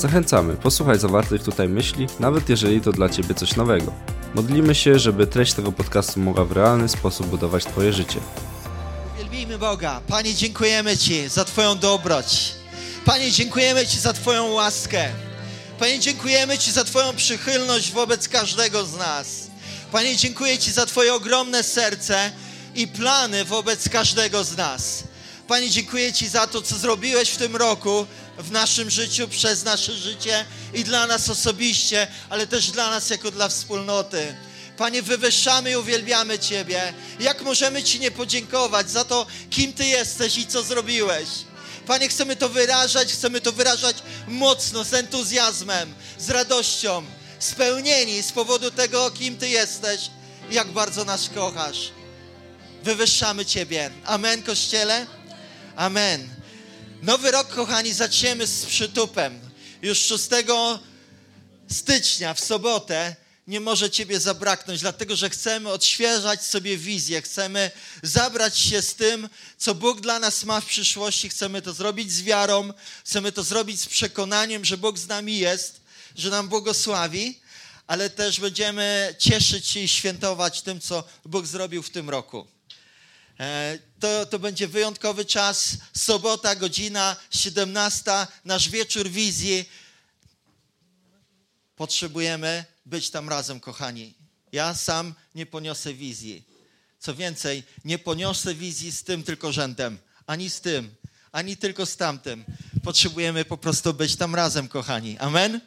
Zachęcamy, posłuchaj zawartych tutaj myśli, nawet jeżeli to dla Ciebie coś nowego. Modlimy się, żeby treść tego podcastu mogła w realny sposób budować Twoje życie. Uwielbijmy Boga. Panie, dziękujemy Ci za Twoją dobroć. Panie, dziękujemy Ci za Twoją łaskę. Panie, dziękujemy Ci za Twoją przychylność wobec każdego z nas. Panie, dziękuję Ci za Twoje ogromne serce i plany wobec każdego z nas. Panie, dziękuję Ci za to, co zrobiłeś w tym roku w naszym życiu, przez nasze życie i dla nas osobiście, ale też dla nas jako dla wspólnoty. Panie, wywyższamy i uwielbiamy Ciebie. Jak możemy Ci nie podziękować za to, kim Ty jesteś i co zrobiłeś? Panie, chcemy to wyrażać, chcemy to wyrażać mocno, z entuzjazmem, z radością, spełnieni z powodu tego, kim Ty jesteś i jak bardzo nas kochasz. Wywyższamy Ciebie. Amen, Kościele. Amen. Nowy rok, kochani, zaczniemy z przytupem. Już 6 stycznia, w sobotę, nie może Ciebie zabraknąć, dlatego że chcemy odświeżać sobie wizję, chcemy zabrać się z tym, co Bóg dla nas ma w przyszłości, chcemy to zrobić z wiarą, chcemy to zrobić z przekonaniem, że Bóg z nami jest, że nam błogosławi, ale też będziemy cieszyć się i świętować tym, co Bóg zrobił w tym roku. E, to, to będzie wyjątkowy czas, sobota, godzina 17, nasz wieczór wizji. Potrzebujemy być tam razem, kochani. Ja sam nie poniosę wizji. Co więcej, nie poniosę wizji z tym tylko rzędem, ani z tym, ani tylko z tamtym. Potrzebujemy po prostu być tam razem, kochani. Amen?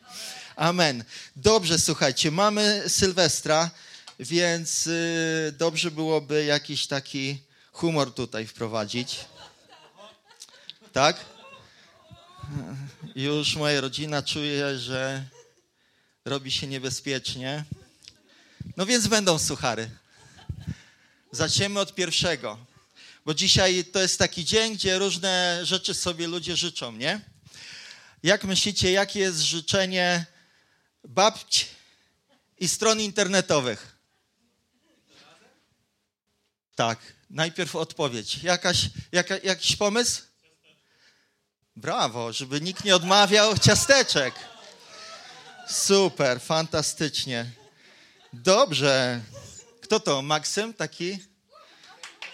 Amen. Dobrze, słuchajcie, mamy Sylwestra, więc y, dobrze byłoby jakiś taki humor tutaj wprowadzić. Tak? Już moja rodzina czuje, że robi się niebezpiecznie. No więc będą suchary. Zaczniemy od pierwszego, bo dzisiaj to jest taki dzień, gdzie różne rzeczy sobie ludzie życzą, nie? Jak myślicie, jakie jest życzenie babci i stron internetowych? Tak, najpierw odpowiedź. Jakaś, jaka, jakiś pomysł? Brawo, żeby nikt nie odmawiał ciasteczek. Super, fantastycznie. Dobrze. Kto to? Maksym taki?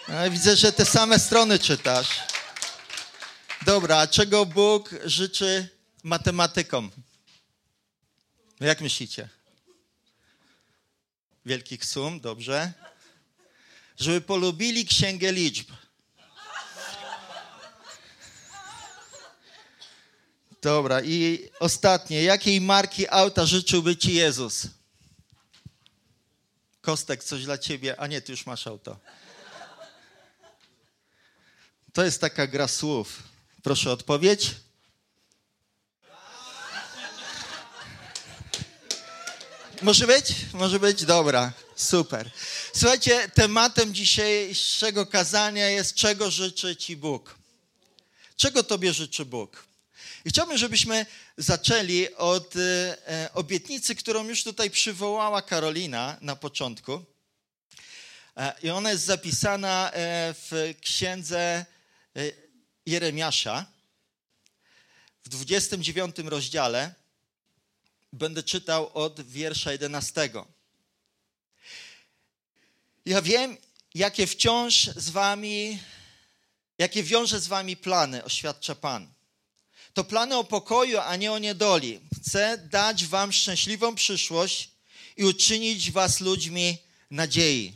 A, widzę, że te same strony czytasz. Dobra, czego Bóg życzy matematykom? Jak myślicie? Wielkich sum, dobrze żeby polubili księgę liczb. Dobra, i ostatnie. Jakiej marki auta życzyłby ci Jezus? Kostek, coś dla ciebie. A nie, ty już masz auto. To jest taka gra słów. Proszę odpowiedź. Może być? Może być? Dobra, super. Słuchajcie, tematem dzisiejszego kazania jest czego życzy Ci Bóg. Czego Tobie życzy Bóg? I chciałbym, żebyśmy zaczęli od e, obietnicy, którą już tutaj przywołała Karolina na początku. E, I ona jest zapisana e, w księdze e, Jeremiasza w 29 rozdziale. Będę czytał od wiersza 11. Ja wiem, jakie wciąż z wami, jakie wiąże z wami plany, oświadcza Pan. To plany o pokoju, a nie o niedoli. Chcę dać wam szczęśliwą przyszłość i uczynić was ludźmi nadziei.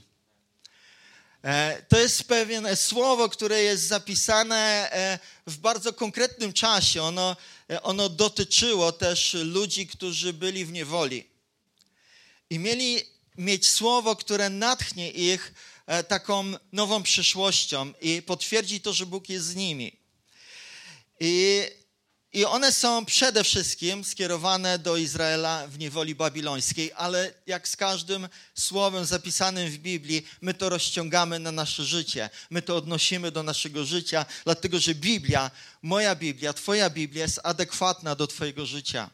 E, to jest pewien słowo, które jest zapisane e, w bardzo konkretnym czasie. Ono, e, ono dotyczyło też ludzi, którzy byli w niewoli. I mieli mieć słowo, które natchnie ich e, taką nową przyszłością i potwierdzi to, że Bóg jest z nimi. I, I one są przede wszystkim skierowane do Izraela w niewoli babilońskiej, ale jak z każdym słowem zapisanym w Biblii, my to rozciągamy na nasze życie. My to odnosimy do naszego życia, dlatego że Biblia, moja Biblia, Twoja Biblia jest adekwatna do Twojego życia.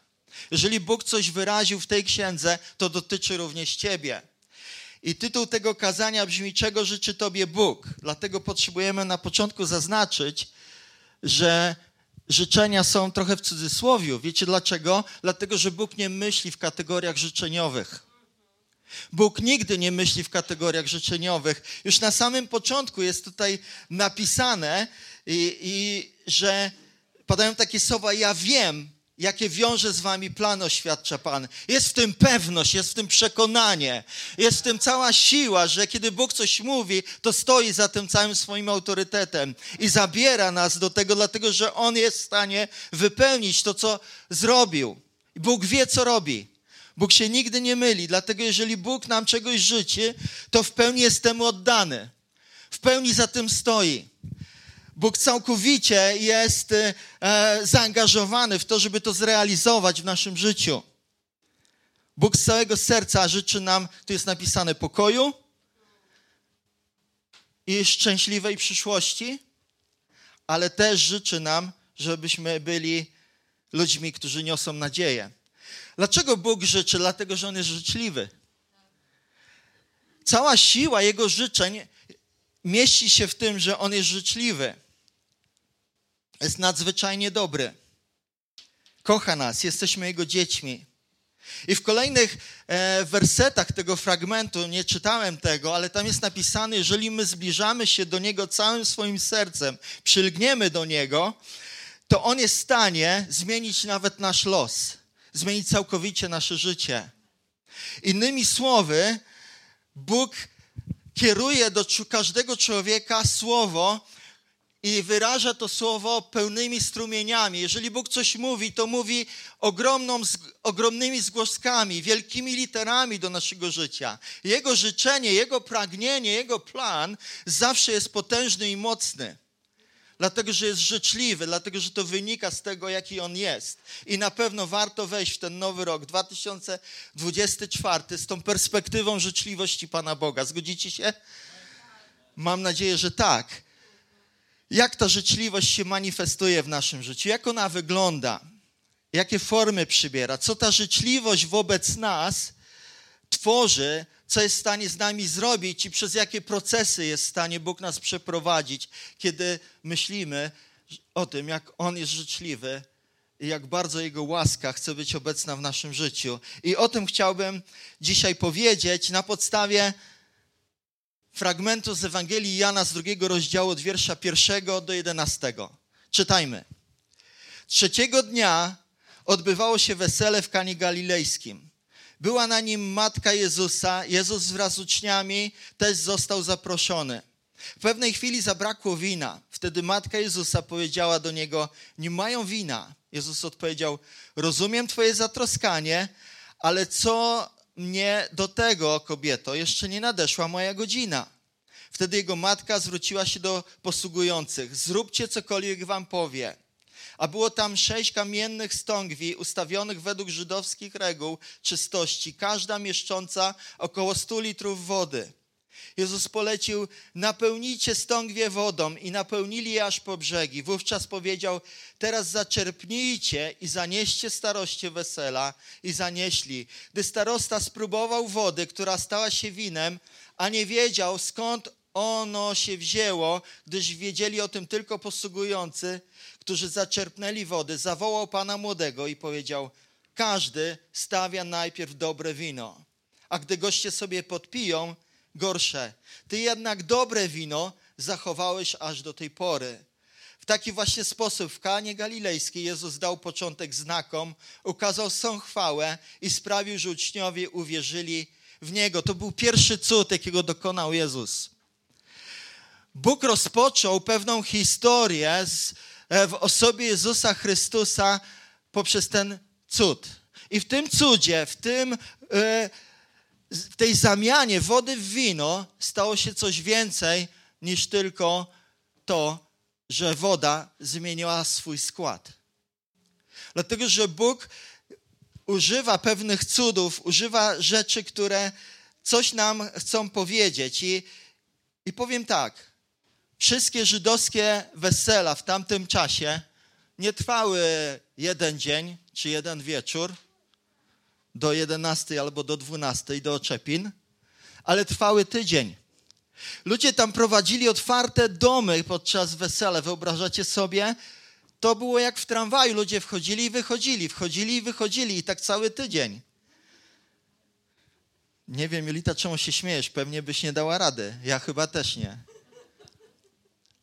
Jeżeli Bóg coś wyraził w tej księdze, to dotyczy również Ciebie. I tytuł tego kazania brzmi: Czego życzy Tobie Bóg? Dlatego potrzebujemy na początku zaznaczyć, że życzenia są trochę w cudzysłowiu. Wiecie dlaczego? Dlatego, że Bóg nie myśli w kategoriach życzeniowych. Bóg nigdy nie myśli w kategoriach życzeniowych. Już na samym początku jest tutaj napisane, i, i że padają takie słowa: Ja wiem, jakie wiąże z wami plan, oświadcza Pan. Jest w tym pewność, jest w tym przekonanie, jest w tym cała siła, że kiedy Bóg coś mówi, to stoi za tym całym swoim autorytetem i zabiera nas do tego, dlatego że On jest w stanie wypełnić to, co zrobił. Bóg wie, co robi. Bóg się nigdy nie myli, dlatego jeżeli Bóg nam czegoś życzy, to w pełni jest temu oddany. W pełni za tym stoi. Bóg całkowicie jest e, zaangażowany w to, żeby to zrealizować w naszym życiu. Bóg z całego serca życzy nam, tu jest napisane, pokoju i szczęśliwej przyszłości, ale też życzy nam, żebyśmy byli ludźmi, którzy niosą nadzieję. Dlaczego Bóg życzy? Dlatego, że On jest życzliwy. Cała siła Jego życzeń mieści się w tym, że On jest życzliwy jest nadzwyczajnie dobry. Kocha nas, jesteśmy Jego dziećmi. I w kolejnych e, wersetach tego fragmentu, nie czytałem tego, ale tam jest napisane, jeżeli my zbliżamy się do Niego całym swoim sercem, przylgniemy do Niego, to On jest w stanie zmienić nawet nasz los, zmienić całkowicie nasze życie. Innymi słowy, Bóg kieruje do każdego człowieka słowo, i wyraża to słowo pełnymi strumieniami. Jeżeli Bóg coś mówi, to mówi ogromną, ogromnymi zgłoskami, wielkimi literami do naszego życia. Jego życzenie, Jego pragnienie, Jego plan zawsze jest potężny i mocny. Dlatego, że jest życzliwy, dlatego, że to wynika z tego, jaki On jest. I na pewno warto wejść w ten nowy rok 2024 z tą perspektywą życzliwości Pana Boga. Zgodzicie się? Mam nadzieję, że tak jak ta życzliwość się manifestuje w naszym życiu, jak ona wygląda, jakie formy przybiera, co ta życzliwość wobec nas tworzy, co jest w stanie z nami zrobić i przez jakie procesy jest w stanie Bóg nas przeprowadzić, kiedy myślimy o tym, jak On jest życzliwy i jak bardzo Jego łaska chce być obecna w naszym życiu. I o tym chciałbym dzisiaj powiedzieć na podstawie fragmentu z Ewangelii Jana z drugiego rozdziału od wiersza pierwszego do jedenastego. Czytajmy. Trzeciego dnia odbywało się wesele w Kanie Galilejskim. Była na nim matka Jezusa. Jezus wraz z uczniami też został zaproszony. W pewnej chwili zabrakło wina. Wtedy matka Jezusa powiedziała do niego: Nie mają wina. Jezus odpowiedział: Rozumiem Twoje zatroskanie, ale co mnie do tego, kobieto, jeszcze nie nadeszła moja godzina. Wtedy jego matka zwróciła się do posługujących: Zróbcie cokolwiek wam powie. A było tam sześć kamiennych stągwi ustawionych według żydowskich reguł czystości, każda mieszcząca około stu litrów wody. Jezus polecił: Napełnijcie stągwie wodą, i napełnili je aż po brzegi. Wówczas powiedział: Teraz zaczerpnijcie i zanieście staroście wesela. I zanieśli. Gdy starosta spróbował wody, która stała się winem, a nie wiedział skąd ono się wzięło, gdyż wiedzieli o tym tylko posługujący, którzy zaczerpnęli wody, zawołał pana młodego i powiedział: Każdy stawia najpierw dobre wino, a gdy goście sobie podpiją, gorsze. Ty jednak dobre wino zachowałeś aż do tej pory. W taki właśnie sposób w Kanie Galilejskiej Jezus dał początek znakom, ukazał swą chwałę i sprawił, że uczniowie uwierzyli w Niego. To był pierwszy cud, jakiego dokonał Jezus. Bóg rozpoczął pewną historię z, w osobie Jezusa Chrystusa poprzez ten cud. I w tym cudzie, w tym e, w tej zamianie wody w wino stało się coś więcej niż tylko to, że woda zmieniła swój skład. Dlatego, że Bóg używa pewnych cudów, używa rzeczy, które coś nam chcą powiedzieć. I, i powiem tak, wszystkie żydowskie wesela w tamtym czasie nie trwały jeden dzień czy jeden wieczór do 11 albo do 12 do oczepin, ale trwały tydzień. Ludzie tam prowadzili otwarte domy podczas wesela. Wyobrażacie sobie? To było jak w tramwaju. Ludzie wchodzili i wychodzili, wchodzili i wychodzili i tak cały tydzień. Nie wiem, Julita, czemu się śmiejesz? Pewnie byś nie dała rady. Ja chyba też nie.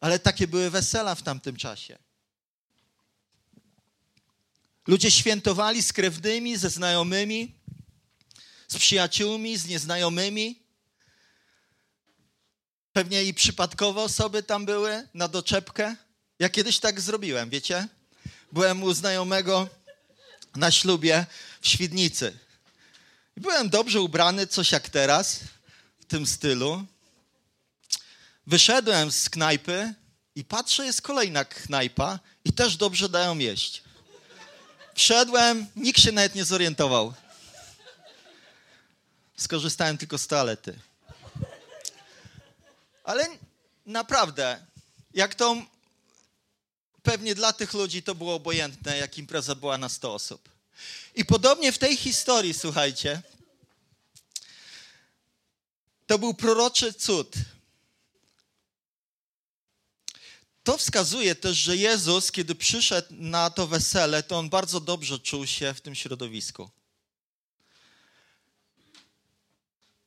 Ale takie były wesela w tamtym czasie. Ludzie świętowali z krewnymi, ze znajomymi, z przyjaciółmi, z nieznajomymi. Pewnie i przypadkowe osoby tam były na doczepkę. Ja kiedyś tak zrobiłem, wiecie? Byłem u znajomego na ślubie w Świdnicy. Byłem dobrze ubrany, coś jak teraz, w tym stylu. Wyszedłem z knajpy i patrzę, jest kolejna knajpa i też dobrze dają jeść. Wszedłem, nikt się nawet nie zorientował. Skorzystałem tylko z toalety. Ale naprawdę, jak to pewnie dla tych ludzi to było obojętne, jak impreza była na 100 osób. I podobnie w tej historii, słuchajcie, to był proroczy cud. To wskazuje też, że Jezus, kiedy przyszedł na to wesele, to on bardzo dobrze czuł się w tym środowisku.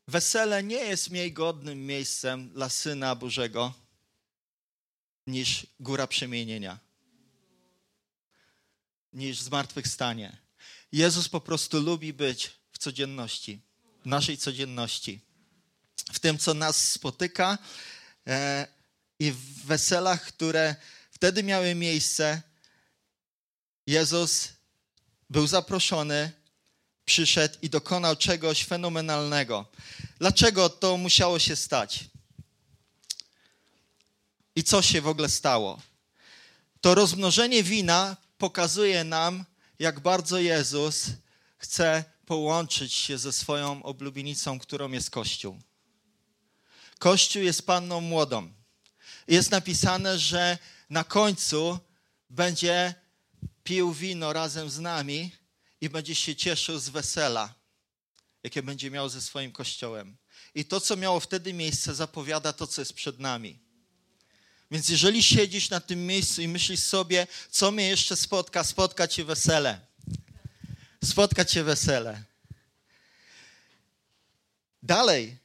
Wesele nie jest mniej godnym miejscem dla Syna Bożego niż Góra Przemienienia, niż Zmartwychwstanie. Jezus po prostu lubi być w codzienności, w naszej codzienności, w tym, co nas spotyka e, i w weselach, które wtedy miały miejsce. Jezus był zaproszony przyszedł i dokonał czegoś fenomenalnego. Dlaczego to musiało się stać? I co się w ogóle stało? To rozmnożenie wina pokazuje nam, jak bardzo Jezus chce połączyć się ze swoją oblubienicą, którą jest Kościół. Kościół jest panną młodą. Jest napisane, że na końcu będzie pił wino razem z nami i będzie się cieszył z wesela, jakie będzie miał ze swoim kościołem. I to, co miało wtedy miejsce, zapowiada to, co jest przed nami. Więc jeżeli siedzisz na tym miejscu i myślisz sobie, co mnie jeszcze spotka, spotka cię wesele. Spotka cię wesele. Dalej.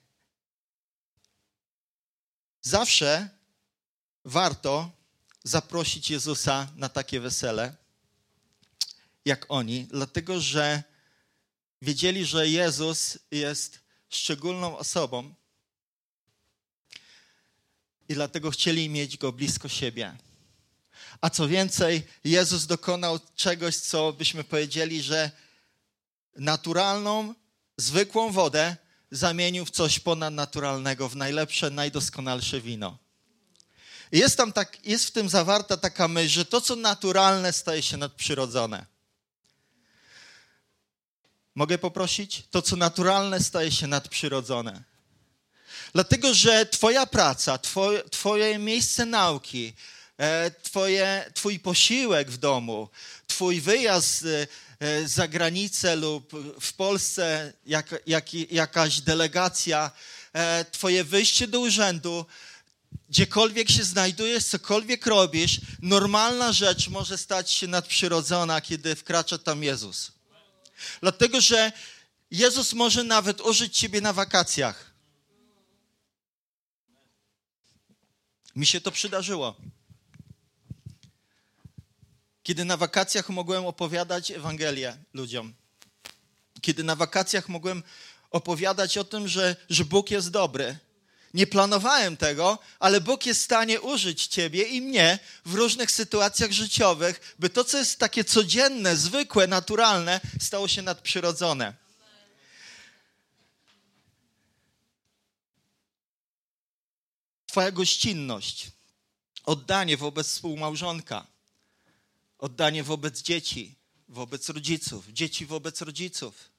Zawsze warto zaprosić Jezusa na takie wesele jak oni, dlatego że wiedzieli, że Jezus jest szczególną osobą i dlatego chcieli mieć go blisko siebie. A co więcej, Jezus dokonał czegoś, co byśmy powiedzieli, że naturalną, zwykłą wodę zamienił w coś ponadnaturalnego, w najlepsze, najdoskonalsze wino. Jest, tam tak, jest w tym zawarta taka myśl, że to, co naturalne, staje się nadprzyrodzone. Mogę poprosić? To, co naturalne, staje się nadprzyrodzone. Dlatego, że Twoja praca, twoje, twoje miejsce nauki, e, twoje, Twój posiłek w domu, Twój wyjazd e, za granicę lub w Polsce jak, jak, jakaś delegacja, e, Twoje wyjście do urzędu, gdziekolwiek się znajdujesz, cokolwiek robisz, normalna rzecz może stać się nadprzyrodzona, kiedy wkracza tam Jezus. Dlatego, że Jezus może nawet użyć ciebie na wakacjach. Mi się to przydarzyło. Kiedy na wakacjach mogłem opowiadać Ewangelię ludziom. Kiedy na wakacjach mogłem opowiadać o tym, że, że Bóg jest dobry, nie planowałem tego, ale Bóg jest w stanie użyć Ciebie i mnie w różnych sytuacjach życiowych, by to, co jest takie codzienne, zwykłe, naturalne, stało się nadprzyrodzone. Twoja gościnność, oddanie wobec współmałżonka, oddanie wobec dzieci, wobec rodziców, dzieci wobec rodziców.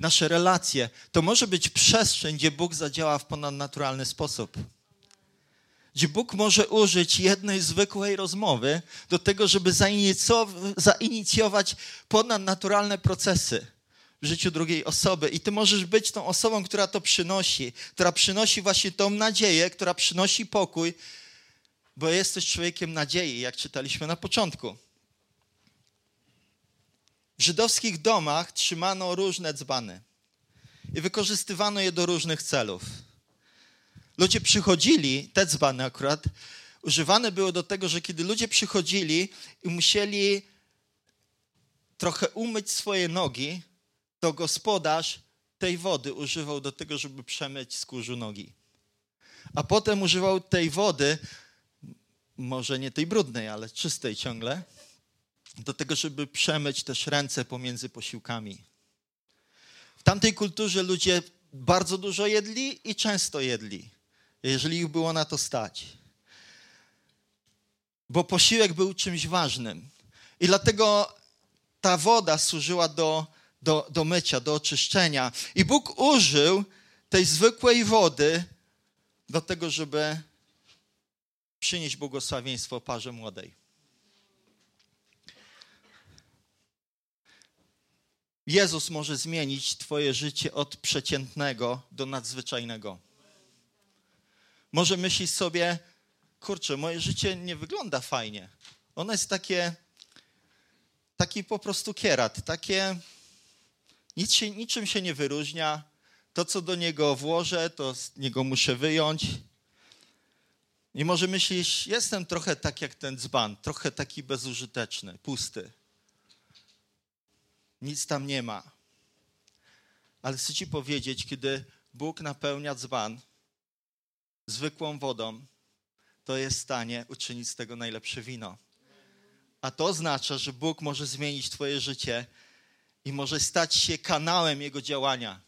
Nasze relacje to może być przestrzeń, gdzie Bóg zadziała w ponadnaturalny sposób. Gdzie Bóg może użyć jednej zwykłej rozmowy do tego, żeby zainicjować ponadnaturalne procesy w życiu drugiej osoby. I ty możesz być tą osobą, która to przynosi, która przynosi właśnie tą nadzieję, która przynosi pokój, bo jesteś człowiekiem nadziei, jak czytaliśmy na początku. W żydowskich domach trzymano różne dzbany i wykorzystywano je do różnych celów. Ludzie przychodzili, te dzbany akurat, używane były do tego, że kiedy ludzie przychodzili i musieli trochę umyć swoje nogi, to gospodarz tej wody używał do tego, żeby przemyć z kurzu nogi. A potem używał tej wody, może nie tej brudnej, ale czystej ciągle, do tego, żeby przemyć też ręce pomiędzy posiłkami. W tamtej kulturze ludzie bardzo dużo jedli i często jedli, jeżeli ich było na to stać. Bo posiłek był czymś ważnym. I dlatego ta woda służyła do, do, do mycia, do oczyszczenia. I Bóg użył tej zwykłej wody do tego, żeby przynieść błogosławieństwo parze młodej. Jezus może zmienić Twoje życie od przeciętnego do nadzwyczajnego. Może myślisz sobie, kurczę, moje życie nie wygląda fajnie. Ono jest takie, taki po prostu kierat, takie, nic się, niczym się nie wyróżnia. To, co do niego włożę, to z niego muszę wyjąć. I może myślisz, jestem trochę tak jak ten dzban, trochę taki bezużyteczny, pusty nic tam nie ma. Ale chcę ci powiedzieć, kiedy Bóg napełnia dzban zwykłą wodą, to jest w stanie uczynić z tego najlepsze wino. A to oznacza, że Bóg może zmienić Twoje życie i może stać się kanałem Jego działania.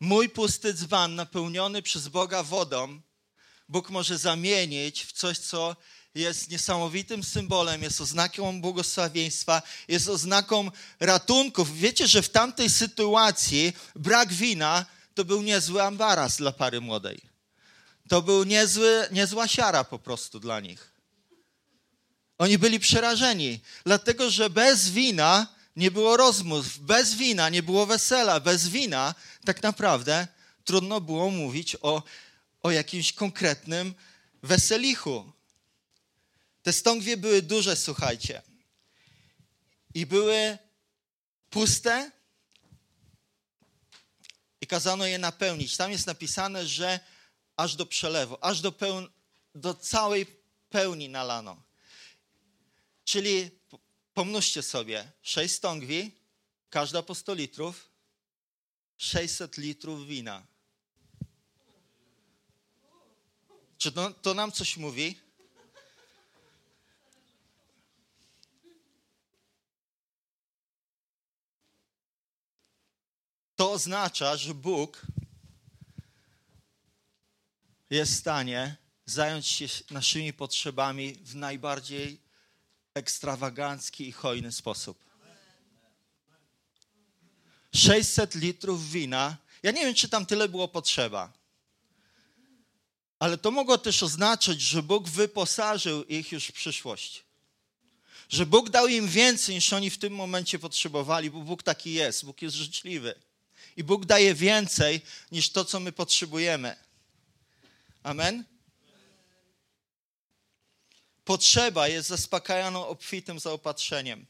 Mój pusty dzban napełniony przez Boga wodą, Bóg może zamienić w coś, co jest niesamowitym symbolem, jest oznaką błogosławieństwa, jest oznaką ratunków. Wiecie, że w tamtej sytuacji brak wina to był niezły ambaras dla pary młodej. To był niezły, niezła siara po prostu dla nich. Oni byli przerażeni, dlatego że bez wina nie było rozmów, bez wina nie było wesela, bez wina tak naprawdę trudno było mówić o, o jakimś konkretnym weselichu. Te stągwie były duże, słuchajcie. I były puste i kazano je napełnić. Tam jest napisane, że aż do przelewu, aż do, peł... do całej pełni nalano. Czyli pomnóżcie sobie, sześć stągwi, każda po 100 litrów, 600 litrów wina. Czy to, to nam coś mówi? To oznacza, że Bóg jest w stanie zająć się naszymi potrzebami w najbardziej ekstrawagancki i hojny sposób. 600 litrów wina. Ja nie wiem, czy tam tyle było potrzeba. Ale to mogło też oznaczać, że Bóg wyposażył ich już w przyszłość. Że Bóg dał im więcej, niż oni w tym momencie potrzebowali, bo Bóg taki jest. Bóg jest życzliwy. I Bóg daje więcej niż to, co my potrzebujemy. Amen? Potrzeba jest zaspokajaną obfitym zaopatrzeniem.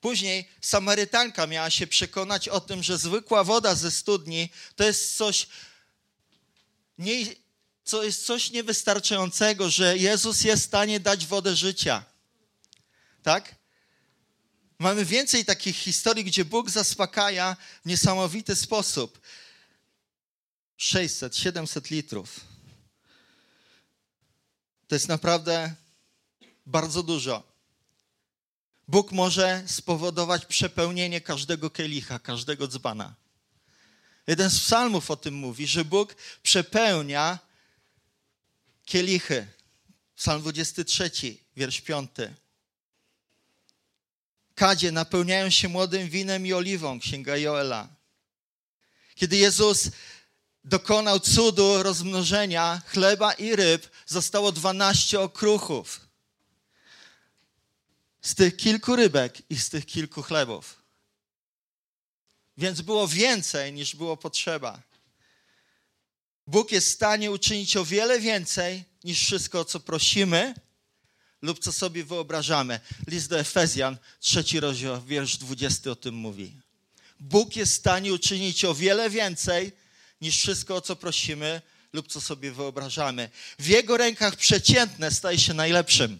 Później Samarytanka miała się przekonać o tym, że zwykła woda ze studni to jest coś, nie, co jest coś niewystarczającego, że Jezus jest w stanie dać wodę życia. Tak? Mamy więcej takich historii, gdzie Bóg zaspokaja w niesamowity sposób. 600, 700 litrów. To jest naprawdę bardzo dużo. Bóg może spowodować przepełnienie każdego kielicha, każdego dzbana. Jeden z psalmów o tym mówi, że Bóg przepełnia kielichy. Psalm 23, wiersz 5. kadzie napełniają się młodym winem i oliwą, księga Joela. Kiedy Jezus dokonał cudu rozmnożenia chleba i ryb, zostało 12 okruchów. Z tych kilku rybek i z tych kilku chlebów. Więc było więcej niż było potrzeba. Bóg jest w stanie uczynić o wiele więcej niż wszystko, o co prosimy lub co sobie wyobrażamy. List do Efezjan, trzeci rozdział, wiersz 20 o tym mówi. Bóg jest w stanie uczynić o wiele więcej niż wszystko, o co prosimy lub co sobie wyobrażamy. W Jego rękach przeciętne staje się najlepszym.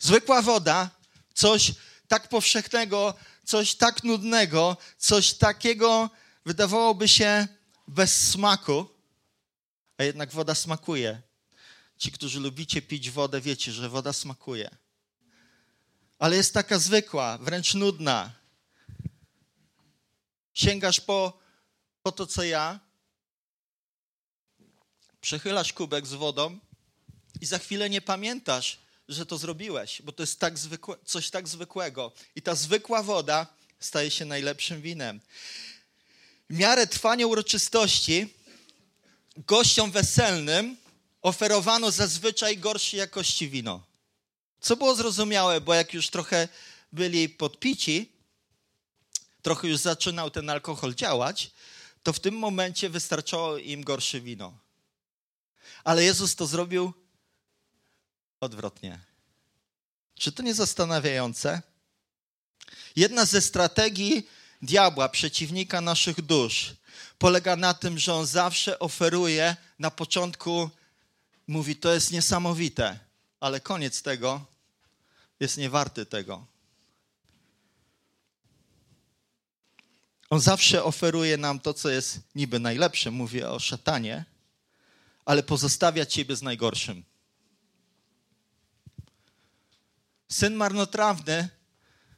Zwykła woda, coś tak powszechnego, coś tak nudnego, coś takiego wydawałoby się bez smaku, a jednak woda smakuje. Ci, którzy lubicie pić wodę, wiecie, że woda smakuje. Ale jest taka zwykła, wręcz nudna. Sięgasz po, po to, co ja, przechylasz kubek z wodą i za chwilę nie pamiętasz, że to zrobiłeś, bo to jest tak zwykłe, coś tak zwykłego. I ta zwykła woda staje się najlepszym winem. W miarę trwania uroczystości gościom weselnym oferowano zazwyczaj gorszej jakości wino. Co było zrozumiałe, bo jak już trochę byli podpici, trochę już zaczynał ten alkohol działać, to w tym momencie wystarczało im gorsze wino. Ale Jezus to zrobił odwrotnie. Czy to nie zastanawiające? Jedna ze strategii diabła, przeciwnika naszych dusz, polega na tym, że on zawsze oferuje na początku, mówi, to jest niesamowite, ale koniec tego jest niewarty tego. On zawsze oferuje nam to, co jest niby najlepsze, mówię o szatanie, ale pozostawia ciebie z najgorszym. Syn marnotrawny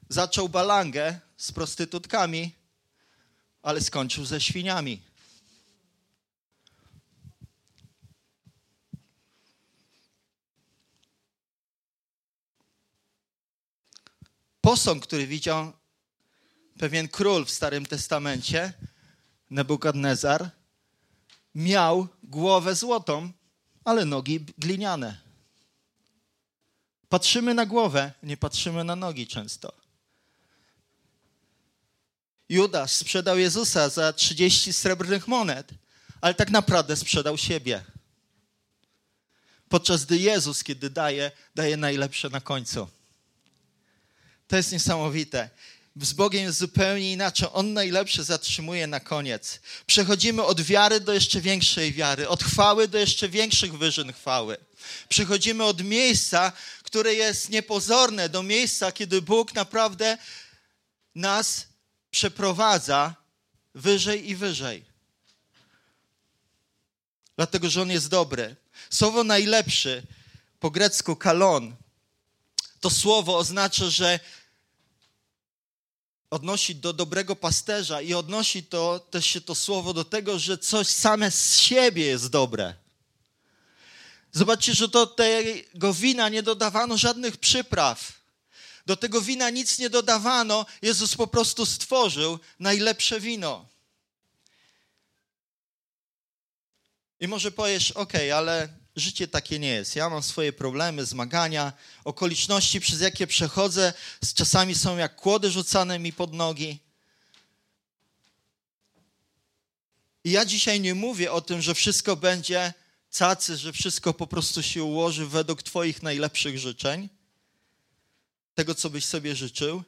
zaczął balangę z prostytutkami, ale skończył ze świniami. Posąg, który widział pewien król w Starym Testamencie, Nebukadnezar, miał głowę złotą, ale nogi gliniane. Patrzymy na głowę, nie patrzymy na nogi często. Judasz sprzedał Jezusa za 30 srebrnych monet, ale tak naprawdę sprzedał siebie. Podczas gdy Jezus, kiedy daje, daje najlepsze na końcu. To jest niesamowite. Z Bogiem jest zupełnie inaczej. On najlepsze zatrzymuje na koniec. Przechodzimy od wiary do jeszcze większej wiary, od chwały do jeszcze większych wyżyn chwały. Przechodzimy od miejsca, które jest niepozorne, do miejsca, kiedy Bóg naprawdę nas przeprowadza wyżej i wyżej. Dlatego, że On jest dobry. Słowo najlepszy, po grecku kalon, to słowo oznacza, że odnosi do dobrego pasterza i odnosi to też się to słowo do tego, że coś same z siebie jest dobre. Zobaczcie, że do tego wina nie dodawano żadnych przypraw. Do tego wina nic nie dodawano. Jezus po prostu stworzył najlepsze wino. I może powiesz, ok, ale życie takie nie jest. Ja mam swoje problemy, zmagania, okoliczności, przez jakie przechodzę, czasami są jak kłody rzucane mi pod nogi. I ja dzisiaj nie mówię o tym, że wszystko będzie cacy, że wszystko po prostu się ułoży według Twoich najlepszych życzeń, tego, co byś sobie życzył.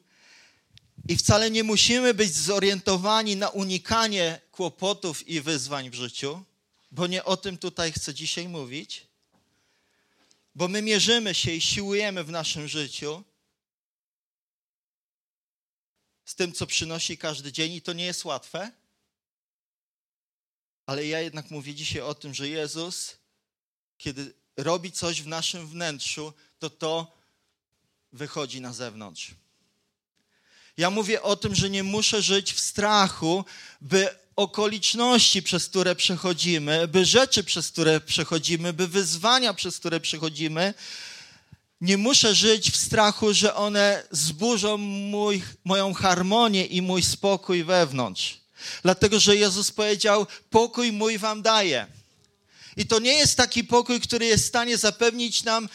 I wcale nie musimy być zorientowani na unikanie kłopotów i wyzwań w życiu bo nie o tym tutaj chcę dzisiaj mówić, bo my mierzymy się i siłujemy w naszym życiu z tym, co przynosi każdy dzień, i to nie jest łatwe. Ale ja jednak mówię dzisiaj o tym, że Jezus, kiedy robi coś w naszym wnętrzu, to to wychodzi na zewnątrz. Ja mówię o tym, że nie muszę żyć w strachu, by okoliczności, przez które przechodzimy, by rzeczy, przez które przechodzimy, by wyzwania, przez które przechodzimy, Nie muszę żyć w strachu, że one zburzą mój, moją harmonię i mój spokój wewnątrz. Dlatego, że Jezus powiedział: Pokój mój wam daję. I to nie jest taki pokój, który jest w stanie zapewnić nam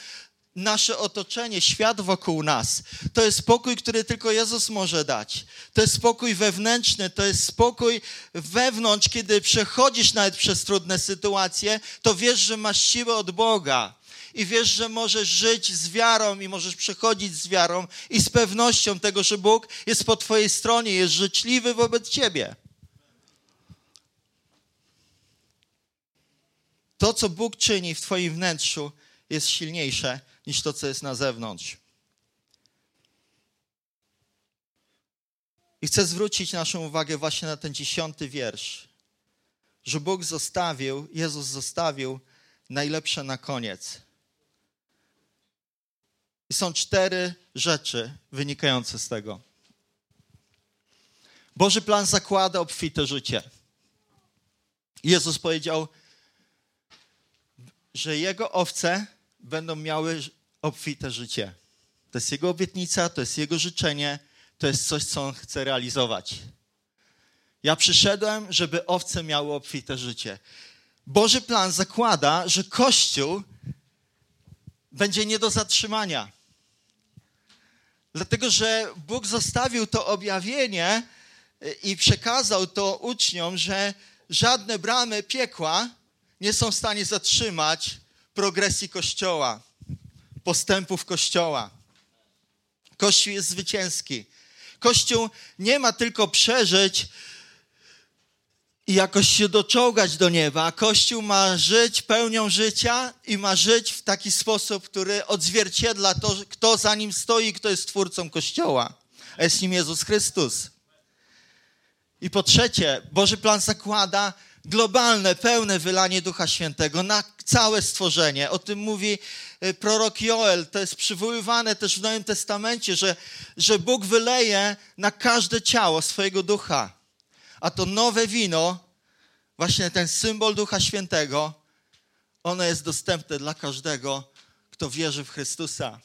nasze otoczenie, świat wokół nas. To jest spokój, który tylko Jezus może dać. To jest spokój wewnętrzny, to jest spokój wewnątrz, kiedy przechodzisz nawet przez trudne sytuacje, to wiesz, że masz siłę od Boga. I wiesz, że możesz żyć z wiarą i możesz przechodzić z wiarą i z pewnością tego, że Bóg jest po Twojej stronie, jest życzliwy wobec Ciebie. To, co Bóg czyni w Twoim wnętrzu, jest silniejsze niż to, co jest na zewnątrz. I chcę zwrócić naszą uwagę właśnie na ten dziesiąty wiersz, że Bóg zostawił, Jezus zostawił najlepsze na koniec. I są cztery rzeczy wynikające z tego. Boży plan zakłada obfite życie. Jezus powiedział, że Jego owce będą miały obfite życie. To jest Jego obietnica, to jest Jego życzenie, to jest coś, co On chce realizować. Ja przyszedłem, żeby owce miały obfite życie. Boży plan zakłada, że Kościół będzie nie do zatrzymania. Dlatego, że Bóg zostawił to objawienie i przekazał to uczniom, że żadne bramy piekła nie są w stanie zatrzymać progresji Kościoła, postępów Kościoła. Kościół jest zwycięski. Kościół nie ma tylko przeżyć i jakoś się doczołgać do nieba. Kościół ma żyć pełnią życia i ma żyć w taki sposób, który odzwierciedla to, kto za nim stoi, kto jest twórcą Kościoła. A jest nim Jezus Chrystus. I po trzecie, Boży plan zakłada globalne, pełne wylanie Ducha Świętego na całe stworzenie. O tym mówi e, prorok Joel. To jest przywoływane też w Nowym Testamencie, że, że Bóg wyleje na każde ciało swojego ducha. A to nowe wino, właśnie ten symbol Ducha Świętego, ono jest dostępne dla każdego, kto wierzy w Chrystusa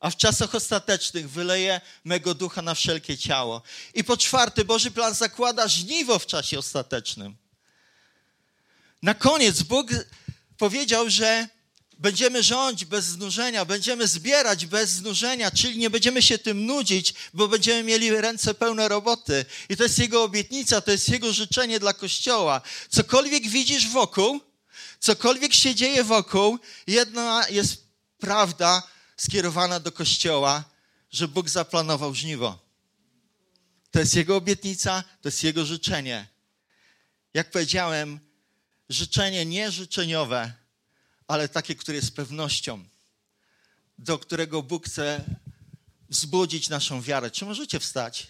a w czasach ostatecznych wyleje mego ducha na wszelkie ciało. I po czwarte, Boży plan zakłada żniwo w czasie ostatecznym. Na koniec Bóg powiedział, że będziemy rządzić bez znużenia, będziemy zbierać bez znużenia, czyli nie będziemy się tym nudzić, bo będziemy mieli ręce pełne roboty. I to jest Jego obietnica, to jest Jego życzenie dla Kościoła. Cokolwiek widzisz wokół, cokolwiek się dzieje wokół, jedna jest prawda, skierowana do Kościoła, że Bóg zaplanował żniwo. To jest Jego obietnica, to jest Jego życzenie. Jak powiedziałem, życzenie nie życzeniowe, ale takie, które jest pewnością, do którego Bóg chce wzbudzić naszą wiarę. Czy możecie wstać?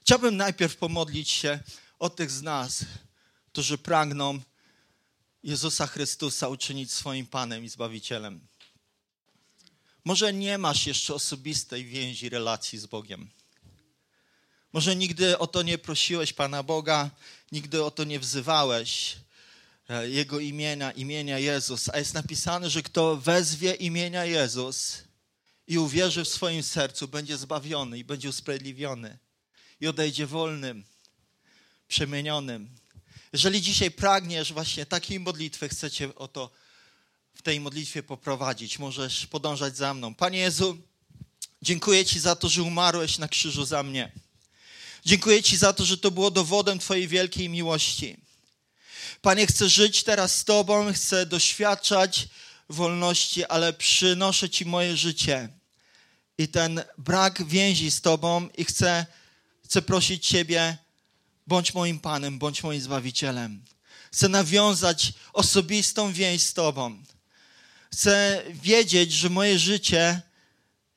Chciałbym najpierw pomodlić się o tych z nas, którzy pragną Jezusa Chrystusa uczynić swoim Panem i Zbawicielem. Może nie masz jeszcze osobistej więzi, relacji z Bogiem. Może nigdy o to nie prosiłeś Pana Boga, nigdy o to nie wzywałeś e, Jego imienia, imienia Jezus. A jest napisane, że kto wezwie imienia Jezus i uwierzy w swoim sercu, będzie zbawiony i będzie usprawiedliwiony i odejdzie wolnym, przemienionym. Jeżeli dzisiaj pragniesz właśnie takiej modlitwy, chcecie o to w tej modlitwie poprowadzić, możesz podążać za mną. Panie Jezu, dziękuję Ci za to, że umarłeś na krzyżu za mnie. Dziękuję Ci za to, że to było dowodem Twojej wielkiej miłości. Panie, chcę żyć teraz z Tobą, chcę doświadczać wolności, ale przynoszę Ci moje życie i ten brak więzi z Tobą i chcę Chcę prosić Ciebie, bądź moim Panem, bądź moim Zbawicielem. Chcę nawiązać osobistą więź z Tobą. Chcę wiedzieć, że moje życie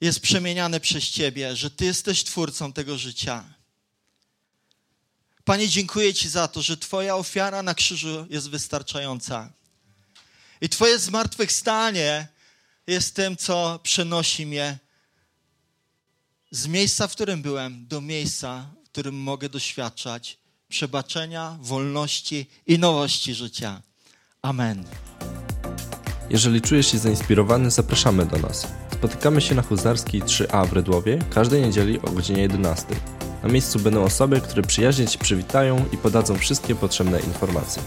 jest przemieniane przez Ciebie, że Ty jesteś Twórcą tego życia. Panie, dziękuję Ci za to, że Twoja ofiara na krzyżu jest wystarczająca. I Twoje zmartwychwstanie jest tym, co przenosi mnie z miejsca, w którym byłem, do miejsca, w którym mogę doświadczać przebaczenia, wolności i nowości życia. Amen. Jeżeli czujesz się zainspirowany, zapraszamy do nas. Spotykamy się na Huzarskiej 3A w Redłowie każdej niedzieli o godzinie 11. Na miejscu będą osoby, które przyjaźnie Ci przywitają i podadzą wszystkie potrzebne informacje.